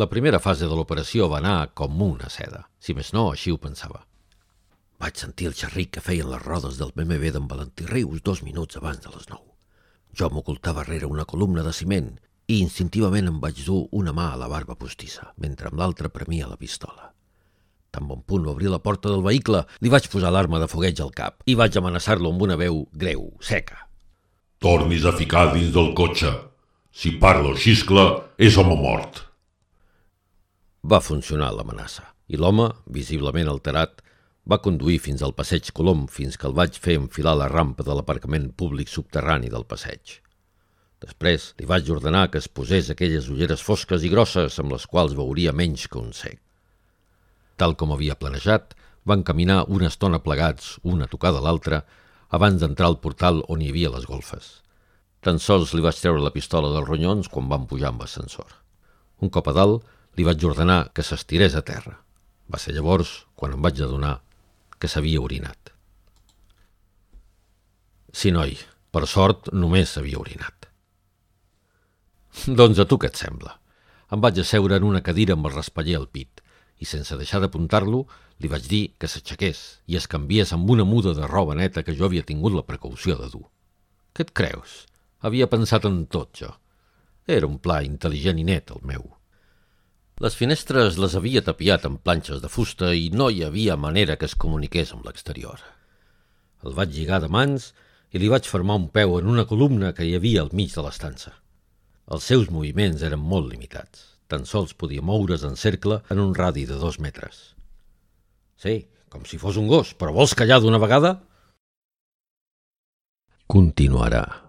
La primera fase de l'operació va anar com una seda. Si més no, així ho pensava. Vaig sentir el xerric que feien les rodes del BMW d'en Valentí Rius dos minuts abans de les nou. Jo m'ocultava rere una columna de ciment i instintivament em vaig dur una mà a la barba postissa, mentre amb l'altra premia la pistola. Tan bon punt obrir la porta del vehicle, li vaig posar l'arma de fogueig al cap i vaig amenaçar-lo amb una veu greu, seca. Tornis a ficar dins del cotxe. Si parla o xiscla, és home mort. Va funcionar l'amenaça i l'home, visiblement alterat, va conduir fins al passeig Colom fins que el vaig fer enfilar la rampa de l'aparcament públic subterrani del passeig. Després li vaig ordenar que es posés aquelles ulleres fosques i grosses amb les quals veuria menys que un cec. Tal com havia planejat, van caminar una estona plegats, una tocada l'altra, abans d'entrar al portal on hi havia les golfes. Tan sols li vaig treure la pistola dels ronyons quan van pujar amb ascensor. Un cop a dalt, li vaig ordenar que s'estirés a terra. Va ser llavors quan em vaig adonar que s'havia orinat. Sí, noi, per sort només s'havia orinat. Doncs a tu què et sembla? Em vaig asseure en una cadira amb el raspaller al pit i sense deixar d'apuntar-lo li vaig dir que s'aixequés i es canviés amb una muda de roba neta que jo havia tingut la precaució de dur. Què et creus? Havia pensat en tot, jo. Era un pla intel·ligent i net, el meu. Les finestres les havia tapiat amb planxes de fusta i no hi havia manera que es comuniqués amb l'exterior. El vaig lligar de mans i li vaig formar un peu en una columna que hi havia al mig de l'estança. Els seus moviments eren molt limitats. Tan sols podia moure's en cercle en un radi de dos metres. Sí, com si fos un gos, però vols callar d'una vegada? Continuarà.